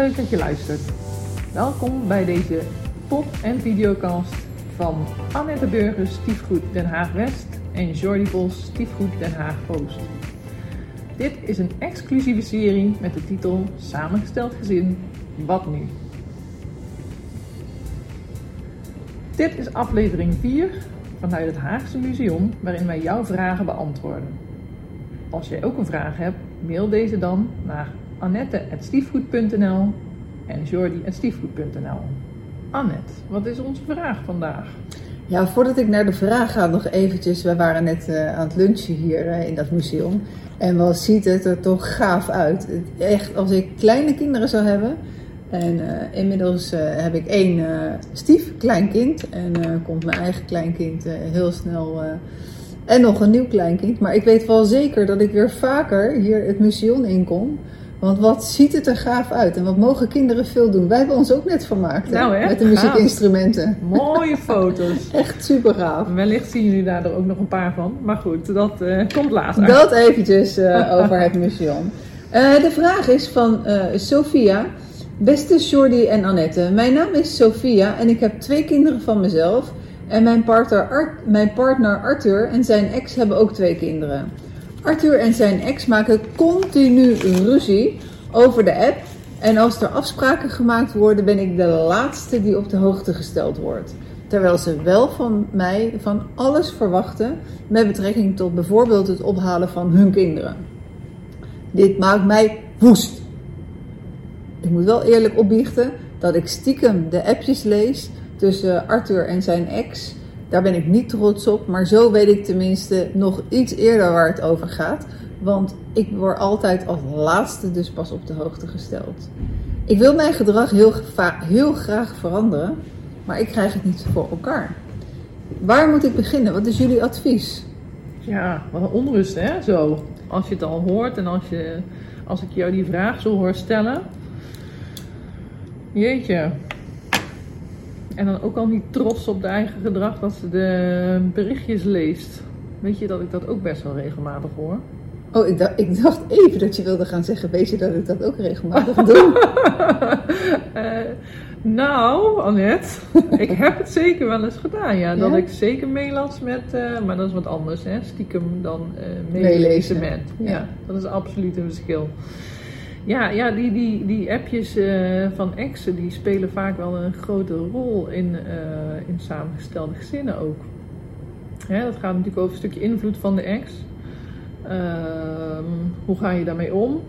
leuk dat je luistert. Welkom bij deze pod- en videocast van Annette Burgers Stiefgoed Den Haag West en Jordi Bos Stiefgoed Den Haag Oost. Dit is een exclusieve serie met de titel Samengesteld gezin, wat nu? Dit is aflevering 4 vanuit het Haagse Museum waarin wij jouw vragen beantwoorden. Als jij ook een vraag hebt, mail deze dan naar annette.stiefgoed.nl en jordi.stiefgoed.nl. Annette, wat is onze vraag vandaag? Ja, voordat ik naar de vraag ga, nog eventjes. We waren net uh, aan het lunchen hier uh, in dat museum. En wat ziet het er toch gaaf uit. Echt, als ik kleine kinderen zou hebben. En uh, inmiddels heb ik één stief kleinkind. En komt mijn eigen kleinkind heel snel. en nog een nieuw kleinkind. Maar ik weet wel zeker dat ik weer vaker hier het museum in kom. Want wat ziet het er gaaf uit en wat mogen kinderen veel doen. Wij hebben ons ook net vermaakt nou, hè? met de muziekinstrumenten. Mooie foto's. Echt super gaaf. Wellicht zien jullie daar ook nog een paar van. Maar goed, dat uh, komt later. Dat eventjes uh, over het museum. Uh, de vraag is van Sophia. Beste Jordi en Annette, mijn naam is Sophia en ik heb twee kinderen van mezelf. En mijn partner, Art, mijn partner Arthur en zijn ex hebben ook twee kinderen. Arthur en zijn ex maken continu ruzie over de app. En als er afspraken gemaakt worden, ben ik de laatste die op de hoogte gesteld wordt. Terwijl ze wel van mij van alles verwachten met betrekking tot bijvoorbeeld het ophalen van hun kinderen. Dit maakt mij woest. Ik moet wel eerlijk opbiechten dat ik stiekem de appjes lees tussen Arthur en zijn ex daar ben ik niet trots op, maar zo weet ik tenminste nog iets eerder waar het over gaat. Want ik word altijd als laatste dus pas op de hoogte gesteld. Ik wil mijn gedrag heel, heel graag veranderen, maar ik krijg het niet voor elkaar. Waar moet ik beginnen? Wat is jullie advies? Ja, wat een onrust hè, zo. Als je het al hoort en als, je, als ik jou die vraag zo hoor stellen. Jeetje, en dan ook al niet trots op de eigen gedrag dat ze de berichtjes leest. Weet je dat ik dat ook best wel regelmatig hoor? Oh, ik dacht, ik dacht even dat je wilde gaan zeggen, weet je dat ik dat ook regelmatig doe? uh, nou, Annette, ik heb het zeker wel eens gedaan. Ja, dat ik zeker meelas met, uh, maar dat is wat anders, hè? stiekem dan uh, meelezen met. Ja. ja, dat is absoluut een verschil. Ja, ja die, die, die appjes uh, van exen die spelen vaak wel een grote rol in, uh, in samengestelde gezinnen ook. Dat gaat natuurlijk over een stukje invloed van de ex. Uh, hoe ga je daarmee om?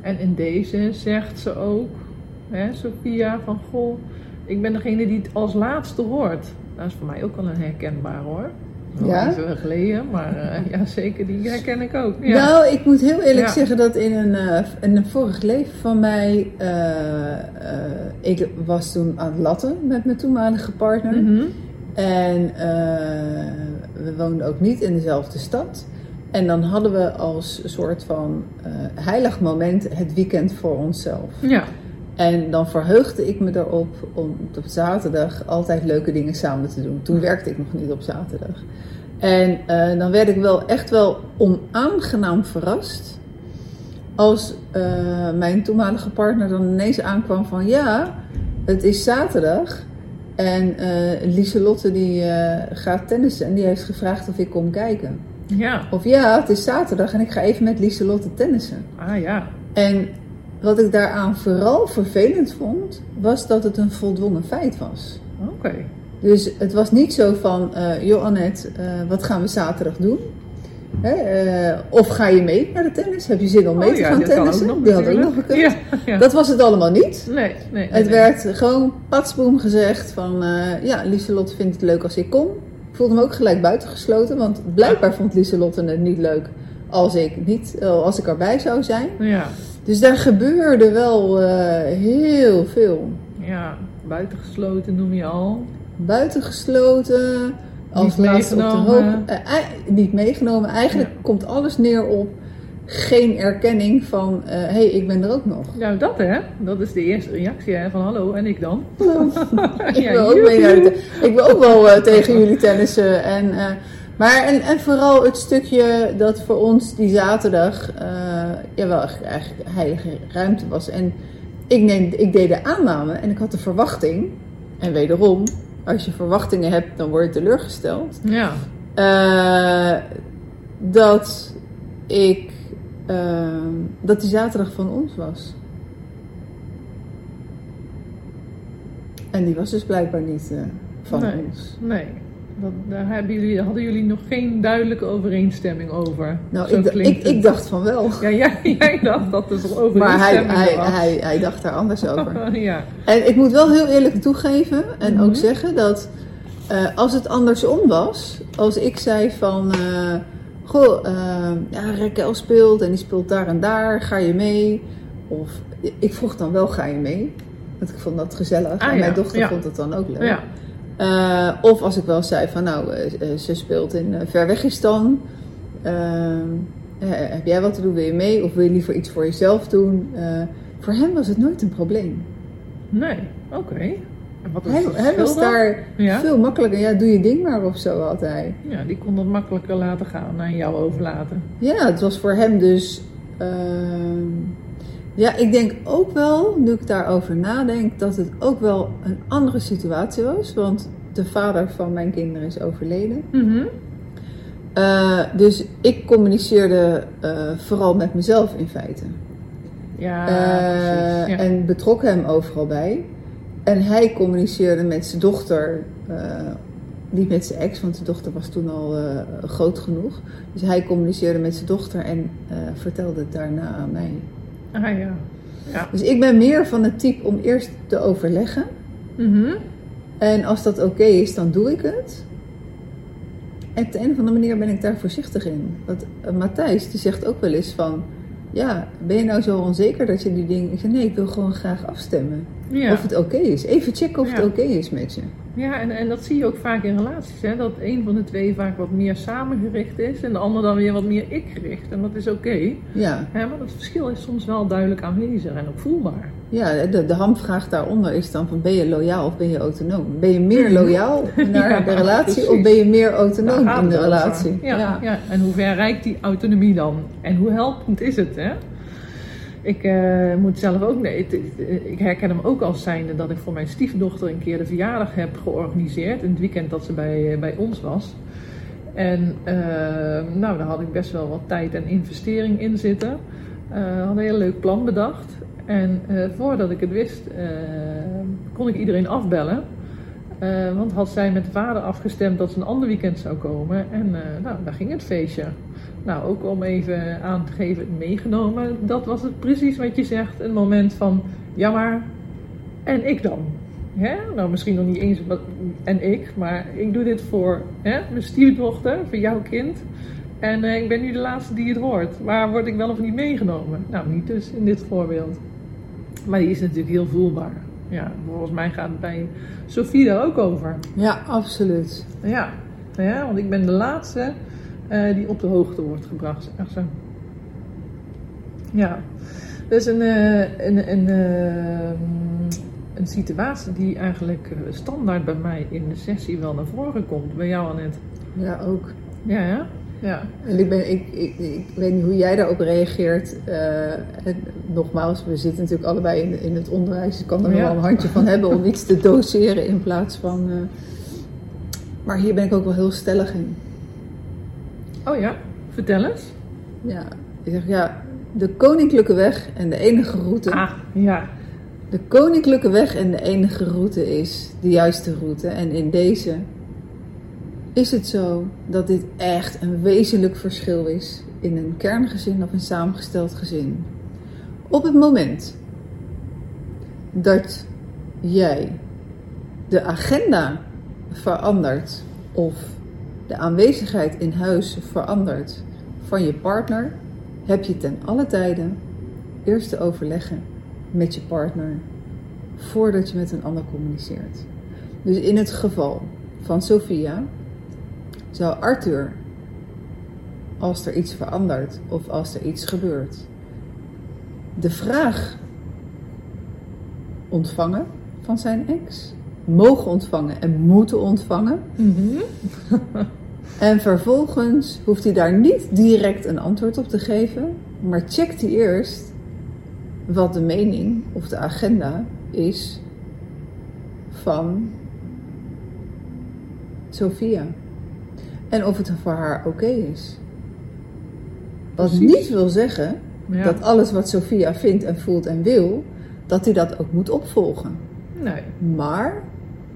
En in deze zegt ze ook, hè, Sophia, van goh, ik ben degene die het als laatste hoort. Dat is voor mij ook wel een herkenbaar hoor. Ja? Wel geleden, maar uh, ja, zeker, die herken ik ook. Ja. Nou, ik moet heel eerlijk ja. zeggen dat in een, uh, in een vorig leven van mij, uh, ik was toen aan het latten met mijn toenmalige partner. Mhm. Mm -hmm. En we woonden ook niet in dezelfde stad. En dan hadden we als soort van heilig moment het weekend voor onszelf. Ja. En dan verheugde ik me erop om op zaterdag altijd leuke dingen samen te doen. Toen werkte ik nog niet op zaterdag. En uh, dan werd ik wel echt wel onaangenaam verrast. Als uh, mijn toenmalige partner dan ineens aankwam van ja, het is zaterdag. En uh, Lieselotte die gaat tennissen en die heeft gevraagd of ik kom kijken. Ja. Of ja, het is zaterdag en ik ga even met Lieselotte tennissen. Ah ja. En wat ik daaraan vooral vervelend vond, was dat het een voldwongen feit was. Oké. Okay. Dus het was niet zo van, uh, joh Annette, uh, wat gaan we zaterdag doen? Hè, uh, of ga je mee naar de tennis? Heb je zin om mee oh, te ja, gaan tennissen? Nog, die had ook nog gekund. Ja, ja. Dat was het allemaal niet. Nee, nee. het nee. werd gewoon patsboom gezegd van, ja, Lieselot vindt het leuk als ik kom. Ik voelde me ook gelijk buitengesloten, want blijkbaar vond Lieselotte het niet leuk als ik, niet, als ik erbij zou zijn. Ja. Dus daar gebeurde wel uh, heel veel. Ja, buitengesloten noem je al. Buitengesloten, als niet laatste op de meegenomen. hoogte. Uh, niet meegenomen. Eigenlijk ja. komt alles neer op geen erkenning van, hé, uh, hey, ik ben er ook nog. Nou, dat hè. Dat is de eerste reactie hè, van hallo, en ik dan? ik, ja, wil ook mee ik wil ook wel uh, tegen jullie tennissen. En, uh, maar en, en vooral het stukje dat voor ons die zaterdag uh, ja, wel eigenlijk heilige ruimte was. En ik, neem, ik deed de aanname en ik had de verwachting. En wederom, als je verwachtingen hebt, dan word je teleurgesteld. Ja. Eh, dat ik. eh, dat die zaterdag van ons was. En die was dus blijkbaar niet eh, van Nee. ons. Nee. Dat, daar hebben jullie, hadden jullie nog geen duidelijke overeenstemming over. Nou, ik, ik, het. ik dacht van wel. Ja, jij, jij dacht dat er Maar hij, overeenstemming hij, was. hij, hij dacht daar anders over. ja. En ik moet wel heel eerlijk toegeven en Mhm. ook zeggen dat eh, als het andersom was, als ik zei van, eh, goh, eh, ja, Raquel speelt en die speelt daar en daar, ga je mee? Of ik vroeg dan wel, ga je mee? Want ik vond dat gezellig Ah, en mijn dochter ja. vond het dan ook leuk. ja. Eh, of als ik wel zei van, nou, eh, eh, ze speelt in Verwegistan. Eh, eh, heb jij wat te doen, wil je mee? Of wil je liever iets voor jezelf doen? Voor hem was het nooit een probleem. Nee, oké. En wat is Hij, hij was daar Ja? veel makkelijker. Ja, doe je ding maar of zo had hij. Ja, die kon dat makkelijker laten gaan en jou overlaten. Ja, het was voor hem dus. ehm, ja, ik denk ook wel, nu ik daarover nadenk, dat het ook wel een andere situatie was. Want de vader van mijn kinderen is overleden. Mhm. Eh, dus ik communiceerde eh, vooral met mezelf in feite. Ja, Eh, precies. Ja. En betrok hem overal bij. En hij communiceerde met zijn dochter, niet met zijn ex, want de dochter was toen al groot genoeg. Dus hij communiceerde met zijn dochter en vertelde het daarna aan mij. Ah ja. Ja. Dus ik ben meer van het type om eerst te overleggen. Mhm. En als dat oké is, dan doe ik het. En op de een of andere manier ben ik daar voorzichtig in. Want eh, Matthijs, die zegt ook wel eens van... Ja, ben je nou zo onzeker dat je die dingen... Ik zeg, nee, ik wil gewoon graag afstemmen. Ja. Of het oké is. Even checken of Ja. het oké is met je. Ja, en, en dat zie je ook vaak in relaties. Hè? Dat een van de twee vaak wat meer samengericht is en de ander dan weer wat meer ik-gericht. En dat is oké. Ja, hè, Maar dat verschil is soms wel duidelijk aanwezig en ook voelbaar. ja de, de hamvraag daaronder is dan van... Ben je loyaal of ben je autonoom? Ben je meer loyaal naar Ja, de relatie precies. of ben je meer autonoom in de relatie? Ja, ja. en hoe ver reikt die autonomie dan? En hoe helpend is het? Hè? Ik eh, moet zelf ook, nee, het- ik herken hem ook als zijnde dat ik voor mijn stiefdochter een keer de verjaardag heb georganiseerd. In het weekend dat ze bij, bij ons was. En eh, nou, daar had ik best wel wat tijd en investering in zitten. Eh had een heel leuk plan bedacht. En eh, voordat ik het wist, eh, kon ik iedereen afbellen. Eh, want had zij met de vader afgestemd dat ze een ander weekend zou komen. En eh, nou, daar ging het feestje. Nou, ook om even aan te geven, meegenomen. Dat was het precies wat je zegt. Een moment van, ja maar, en ik dan? Hè? Nou, misschien nog niet eens wat, en ik, maar ik doe dit voor hè, mijn stiefdochter, voor jouw kind. En eh, ik ben nu de laatste die het hoort. Maar word ik wel of niet meegenomen? Nou, niet dus in dit voorbeeld. Maar die is natuurlijk heel voelbaar. Ja, volgens mij gaat het bij Sophie daar ook over. Ja, absoluut. Ja, ja want ik ben de laatste eh, die op de hoogte wordt gebracht. Echt zo. Ja, dus een, eh, een, een, eh, een situatie die eigenlijk standaard bij mij in de sessie wel naar voren komt. Bij jou, Annette. Ja, ook. Ja, ja. Ja, En ik, ben, ik, ik, ik weet niet hoe jij daarop reageert. En nogmaals, we zitten natuurlijk allebei in, in het onderwijs. Ik kan er Ja. wel een handje van hebben om iets te doseren in plaats van. maar hier ben ik ook wel heel stellig in. Oh ja, vertel eens. Ja, ik zeg ja, de koninklijke weg en de enige route. Ah, ja. De koninklijke weg en de enige route is de juiste route. En in deze is het zo dat dit echt een wezenlijk verschil is in een kerngezin of een samengesteld gezin. Op het moment dat jij de agenda verandert of de aanwezigheid in huis verandert van je partner, heb je ten alle tijden eerst te overleggen met je partner voordat je met een ander communiceert. Dus in het geval van Sophia zou Arthur, als er iets verandert of als er iets gebeurt, de vraag ontvangen van zijn ex, mogen ontvangen en moeten ontvangen. Mhm. En vervolgens hoeft hij daar niet direct een antwoord op te geven, maar checkt hij eerst wat de mening of de agenda is van Sophia. En of het voor haar oké is. Wat Precies. niet wil zeggen Ja. dat alles wat Sophia vindt en voelt en wil, dat hij dat ook moet opvolgen. Nee. Maar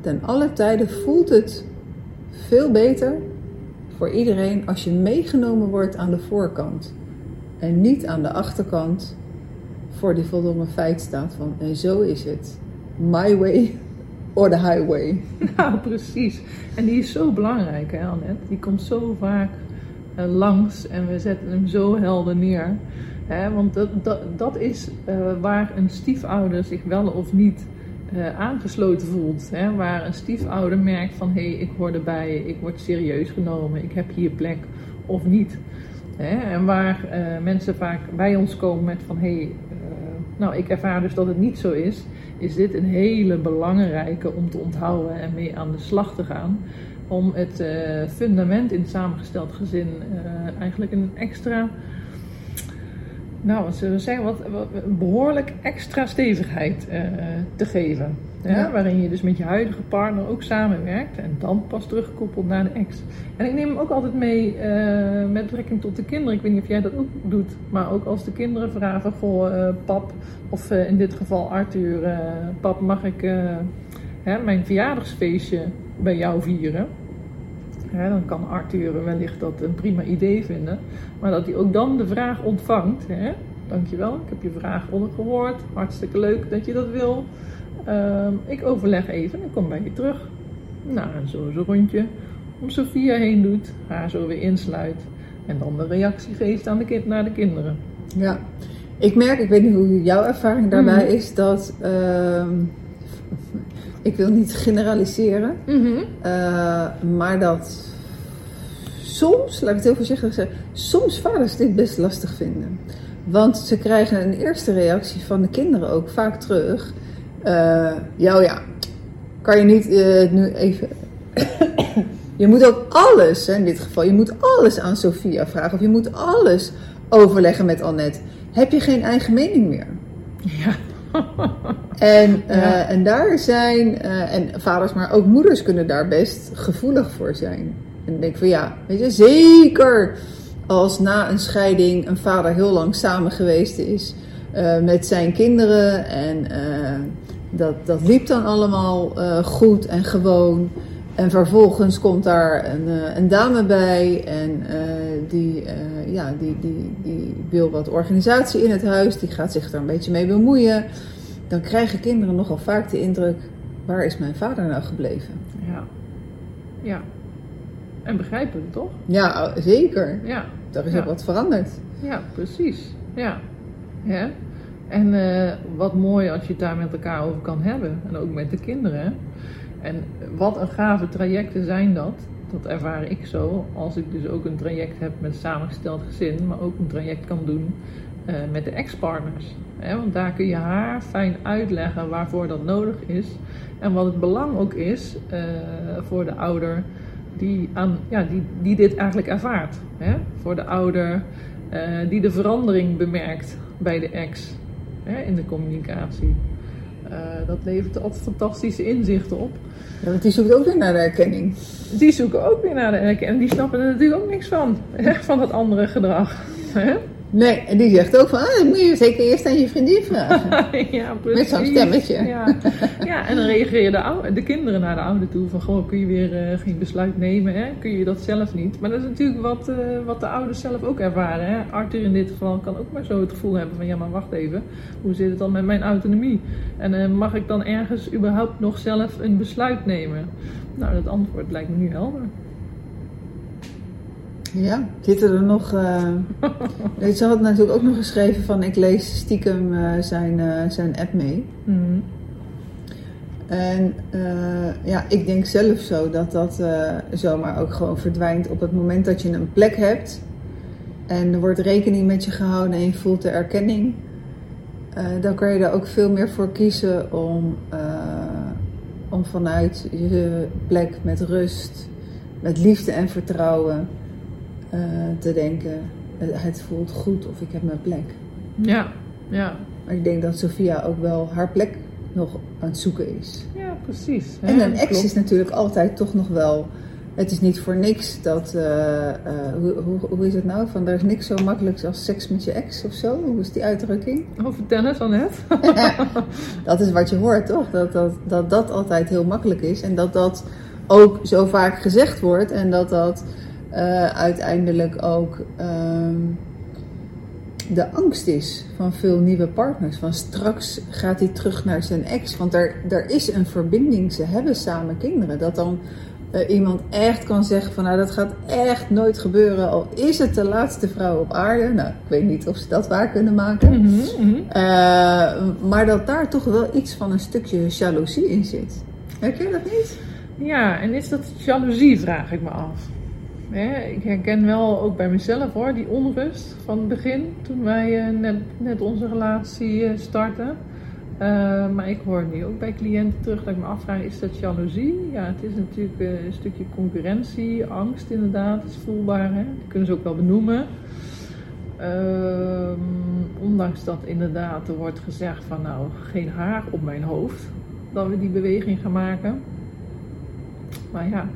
ten alle tijden voelt het veel beter voor iedereen als je meegenomen wordt aan de voorkant. En niet aan de achterkant voor die voldongen feit staat van en zo is het. My way or the highway. Nou, precies. En die is zo belangrijk, hè, Annette? Die komt zo vaak eh, langs en we zetten hem zo helder neer. Hè? Want dat, dat, dat is eh, waar een stiefouder zich wel of niet eh, aangesloten voelt. Hè? Waar een stiefouder merkt van, hé, hey, ik hoor erbij, ik word serieus genomen, ik heb hier plek of niet. Hè? En waar eh, mensen vaak bij ons komen met van, hé, hey, eh, nou, ik ervaar dus dat het niet zo is is dit een hele belangrijke om te onthouden en mee aan de slag te gaan. Om het fundament in het samengesteld gezin eigenlijk een extra, nou wat zullen we zeggen, wat, wat, een behoorlijk extra stevigheid eh, te geven. Ja, Ja. Waarin je dus met je huidige partner ook samenwerkt en dan pas teruggekoppeld naar de ex. En ik neem hem ook altijd mee eh, met betrekking tot de kinderen. Ik weet niet of jij dat ook doet, maar ook als de kinderen vragen: Goh, eh, pap, of in dit geval Arthur, pap, mag ik hè, mijn verjaardagsfeestje bij jou vieren? Dan kan Arthur wellicht dat een prima idee vinden, maar dat hij ook dan de vraag ontvangt: hè? Dankjewel, ik heb je vraag ondergehoord, hartstikke leuk dat je dat wil. Ehm, ik overleg even en kom bij je terug. Nou, en zo een rondje om Sophia heen doet, haar zo weer insluit en dan de reactie geeft aan de kind, naar de kinderen. Ja, ik merk, ik weet niet hoe jouw ervaring daarbij Mhm. is, dat ehm, ik wil niet generaliseren, eh, maar dat soms, laat ik het heel voorzichtig zeggen, soms vaders dit best lastig vinden. Want ze krijgen een eerste reactie van de kinderen ook vaak terug. eh, ja, oh ja, kan je niet eh, nu even. je moet ook alles, hè, in dit geval, je moet alles aan Sophia vragen. Of je moet alles overleggen met Annette. Heb je geen eigen mening meer? Ja. En, eh, Ja. en daar zijn, eh, en vaders, maar ook moeders kunnen daar best gevoelig voor zijn. En dan denk ik van ja, weet je, zeker als na een scheiding een vader heel lang samen geweest is eh, met zijn kinderen. En dat, dat liep dan allemaal goed en gewoon. En vervolgens komt daar een, een dame bij en die, eh, ja, die, die, die wil wat organisatie in het huis, die gaat zich daar een beetje mee bemoeien. Dan krijgen kinderen nogal vaak de indruk, waar is mijn vader nou gebleven? Ja. Ja. En het toch? Ja, zeker. Ja. Daar is Ja. ook wat veranderd. Ja, precies. Ja. ja. En eh, wat mooi als je het daar met elkaar over kan hebben. En ook met de kinderen. En wat een gave trajecten zijn dat. Dat ervaar ik zo. Als ik dus ook een traject heb met samengesteld gezin. Maar ook een traject kan doen eh, met de ex-partners. Want daar kun je haar fijn uitleggen waarvoor dat nodig is. En wat het belang ook is eh, voor de ouder die, aan, ja, die, die dit eigenlijk ervaart. Hè? Voor de ouder eh, die de verandering bemerkt bij de ex hè, in de communicatie. Dat levert altijd fantastische inzichten op. Want die zoekt ook weer naar de erkenning. Die zoeken ook weer naar de erkenning. En die snappen er natuurlijk ook niks van. Hè, van dat andere gedrag. Nee, en die zegt ook van, ah, dat moet je zeker eerst aan je vriendin vragen. ja, precies. Met zo'n stemmetje. Ja. ja, en dan reageren de, oude, de kinderen naar de ouder toe van, goh, kun je weer eh, geen besluit nemen, hè? kun je dat zelf niet. Maar dat is natuurlijk wat, eh, wat de ouders zelf ook ervaren. Hè? Arthur in dit geval kan ook maar zo het gevoel hebben van, ja, maar wacht even, hoe zit het dan met mijn autonomie? En eh, mag ik dan ergens überhaupt nog zelf een besluit nemen? Nou, dat antwoord lijkt me nu helder. Ja, zitten er nog... eh Ze had natuurlijk ook nog geschreven van, ik lees stiekem eh, zijn, eh, zijn app mee. Mhm. En ja, ik denk zelf zo dat dat zomaar ook gewoon verdwijnt op het moment dat je een plek hebt. En er wordt rekening met je gehouden en je voelt de erkenning. dan kan je er ook veel meer voor kiezen om, om vanuit je plek met rust, met liefde en vertrouwen eh, te denken. eh, Het voelt goed of ik heb mijn plek. Ja, ja. Maar ik denk dat Sophia ook wel haar plek nog aan het zoeken is. Ja, precies. En een ex is natuurlijk altijd toch nog wel. Het is niet voor niks dat. Uh, uh, hoe, hoe, hoe, is het nou? Van er is niks zo makkelijks als seks met je ex of zo? Hoe is die uitdrukking? Over tennis al net. dat is wat je hoort, toch? Dat dat, dat dat altijd heel makkelijk is. En dat dat ook zo vaak gezegd wordt. En dat dat uh, uiteindelijk ook. Ehm, de angst is van veel nieuwe partners. Van straks gaat hij terug naar zijn ex. Want er, er is een verbinding. Ze hebben samen kinderen. Dat dan uh, iemand echt kan zeggen van nou dat gaat echt nooit gebeuren. Al is het de laatste vrouw op aarde. Nou, ik weet niet of ze dat waar kunnen maken. Mm -hmm. uh, maar dat daar toch wel iets van een stukje jaloezie in zit. Herken je dat niet? Ja, en is dat jaloezie vraag ik me af. Ik herken wel ook bij mezelf hoor, die onrust van het begin toen wij uh, net, net, onze relatie uh, startten. Uh, maar ik hoor nu ook bij cliënten terug dat ik me afvraag, is dat jaloezie? Ja, het is natuurlijk een stukje concurrentie, angst inderdaad, is voelbaar. Hè? Dat kunnen ze ook wel benoemen. Ehm, ondanks dat inderdaad er wordt gezegd van nou, geen haar op mijn hoofd, dat we die beweging gaan maken. Maar ja,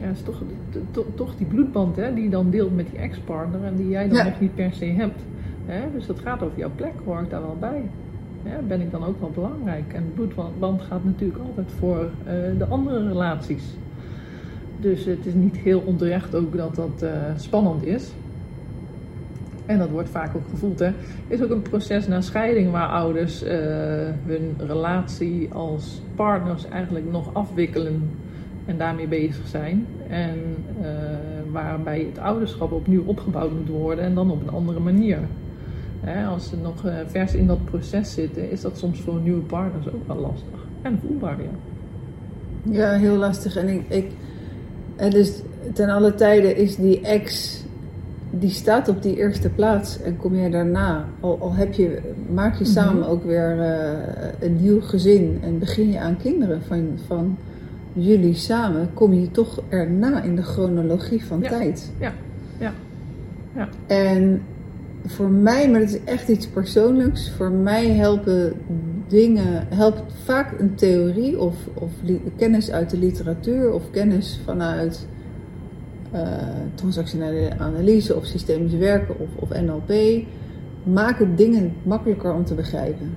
ja, is toch, to, toch die bloedband hè, die je dan deelt met die ex-partner en die jij dan ja. nog niet per se hebt. Hè? Dus dat gaat over jouw plek, hoor ik daar wel bij. Ja, ben ik dan ook wel belangrijk? En bloedband gaat natuurlijk altijd voor uh, de andere relaties. Dus het is niet heel onterecht ook dat dat uh, spannend is. En dat wordt vaak ook gevoeld. Hè. is ook een proces na scheiding waar ouders uh, hun relatie als partners eigenlijk nog afwikkelen en daarmee bezig zijn. En uh, waarbij het ouderschap opnieuw opgebouwd moet worden en dan op een andere manier. Hè, als ze nog uh, vers in dat proces zitten, is dat soms voor nieuwe partners ook wel lastig. En voelbaar, ja. Ja, heel lastig. En ik, ik dus ten alle tijden is die ex, die staat op die eerste plaats. En kom jij daarna, al, al heb je, maak je samen mm-hmm. ook weer uh, een nieuw gezin en begin je aan kinderen van, van jullie samen, kom je toch erna in de chronologie van ja. tijd. Ja, ja, ja. En voor mij, maar dat is echt iets persoonlijks, voor mij helpen dingen, helpt vaak een theorie of, of kennis uit de literatuur of kennis vanuit uh, transactionele analyse of systemisch werken of, of NLP, maken dingen makkelijker om te begrijpen.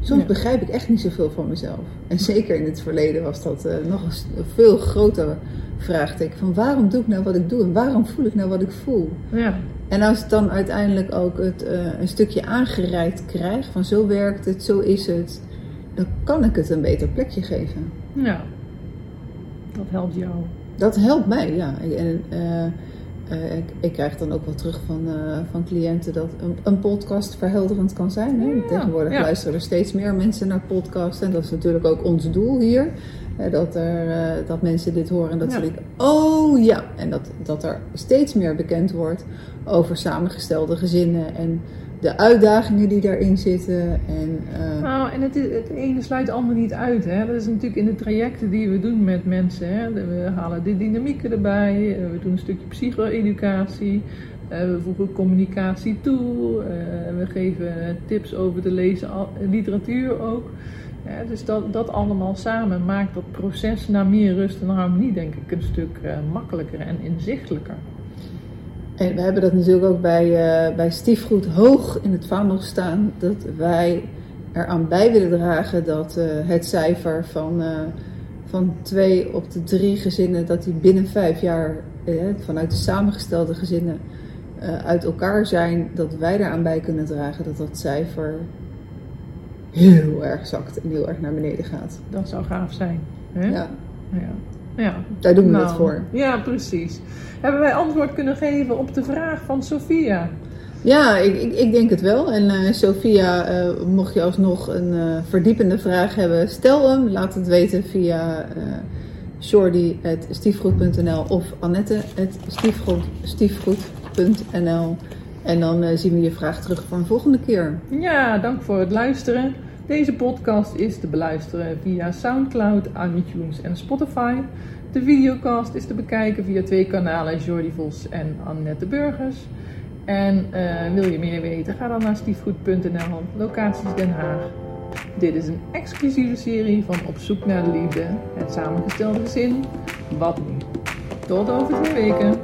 Soms ja. begrijp ik echt niet zoveel van mezelf. En zeker in het verleden was dat uh, nog een veel groter vraagteken. Van waarom doe ik nou wat ik doe en waarom voel ik nou wat ik voel? Ja. En als ik dan uiteindelijk ook het, uh, een stukje aangereikt krijg, van zo werkt het, zo is het, dan kan ik het een beter plekje geven. Ja, dat helpt jou. Dat helpt mij, ja. En, uh, uh, ik, ik, krijg dan ook wel terug van, uh, van cliënten dat een, een, podcast verhelderend kan zijn. Hè? Ja, Tegenwoordig ja. luisteren er steeds meer mensen naar podcasts. En dat is natuurlijk ook ons doel hier. Hè, dat, er, uh, dat mensen dit horen en dat ja. ze denken, oh ja. En dat, dat er steeds meer bekend wordt over samengestelde gezinnen en de uitdagingen die daarin zitten. En, uh... nou, en het, het ene sluit andere niet uit. Hè? Dat is natuurlijk in de trajecten die we doen met mensen. Hè? We halen de dynamieken erbij, we doen een stukje psycho-educatie. we voegen communicatie toe. we geven tips over te lezen literatuur ook. Dus dat, dat allemaal samen maakt dat proces naar meer rust en harmonie, denk ik, een stuk makkelijker en inzichtelijker. En we hebben dat natuurlijk ook bij, uh, bij Stiefgoed hoog in het vaandel staan. Dat wij eraan bij willen dragen dat uh, het cijfer van, uh, van twee op de drie gezinnen, dat die binnen vijf jaar vanuit de samengestelde gezinnen uit elkaar zijn, dat wij eraan bij kunnen dragen dat dat cijfer heel erg zakt en heel erg naar beneden gaat. Dat zou gaaf zijn. Hè? Ja. ja. Ja. Daar doen we nou, het voor. Ja, precies. Hebben wij antwoord kunnen geven op de vraag van Sophia? Ja, ik, ik, ik denk het wel. En uh, Sophia, uh, mocht je alsnog een uh, verdiepende vraag hebben, stel hem. Laat het weten via shordy.stiefgoed.nl of annette.stiefgoed.nl. En dan zien we je vraag terug voor een volgende keer. Ja, dank voor het luisteren. Deze podcast is te beluisteren via Soundcloud, iTunes en Spotify. De videocast is te bekijken via twee kanalen, Jordi Vos en Annette Burgers. En eh, wil je meer weten, ga dan naar stiefgoed.nl, locaties Den Haag. Dit is een exclusieve serie van Op zoek naar de liefde, het samengestelde gezin, wat nu. Tot over twee weken.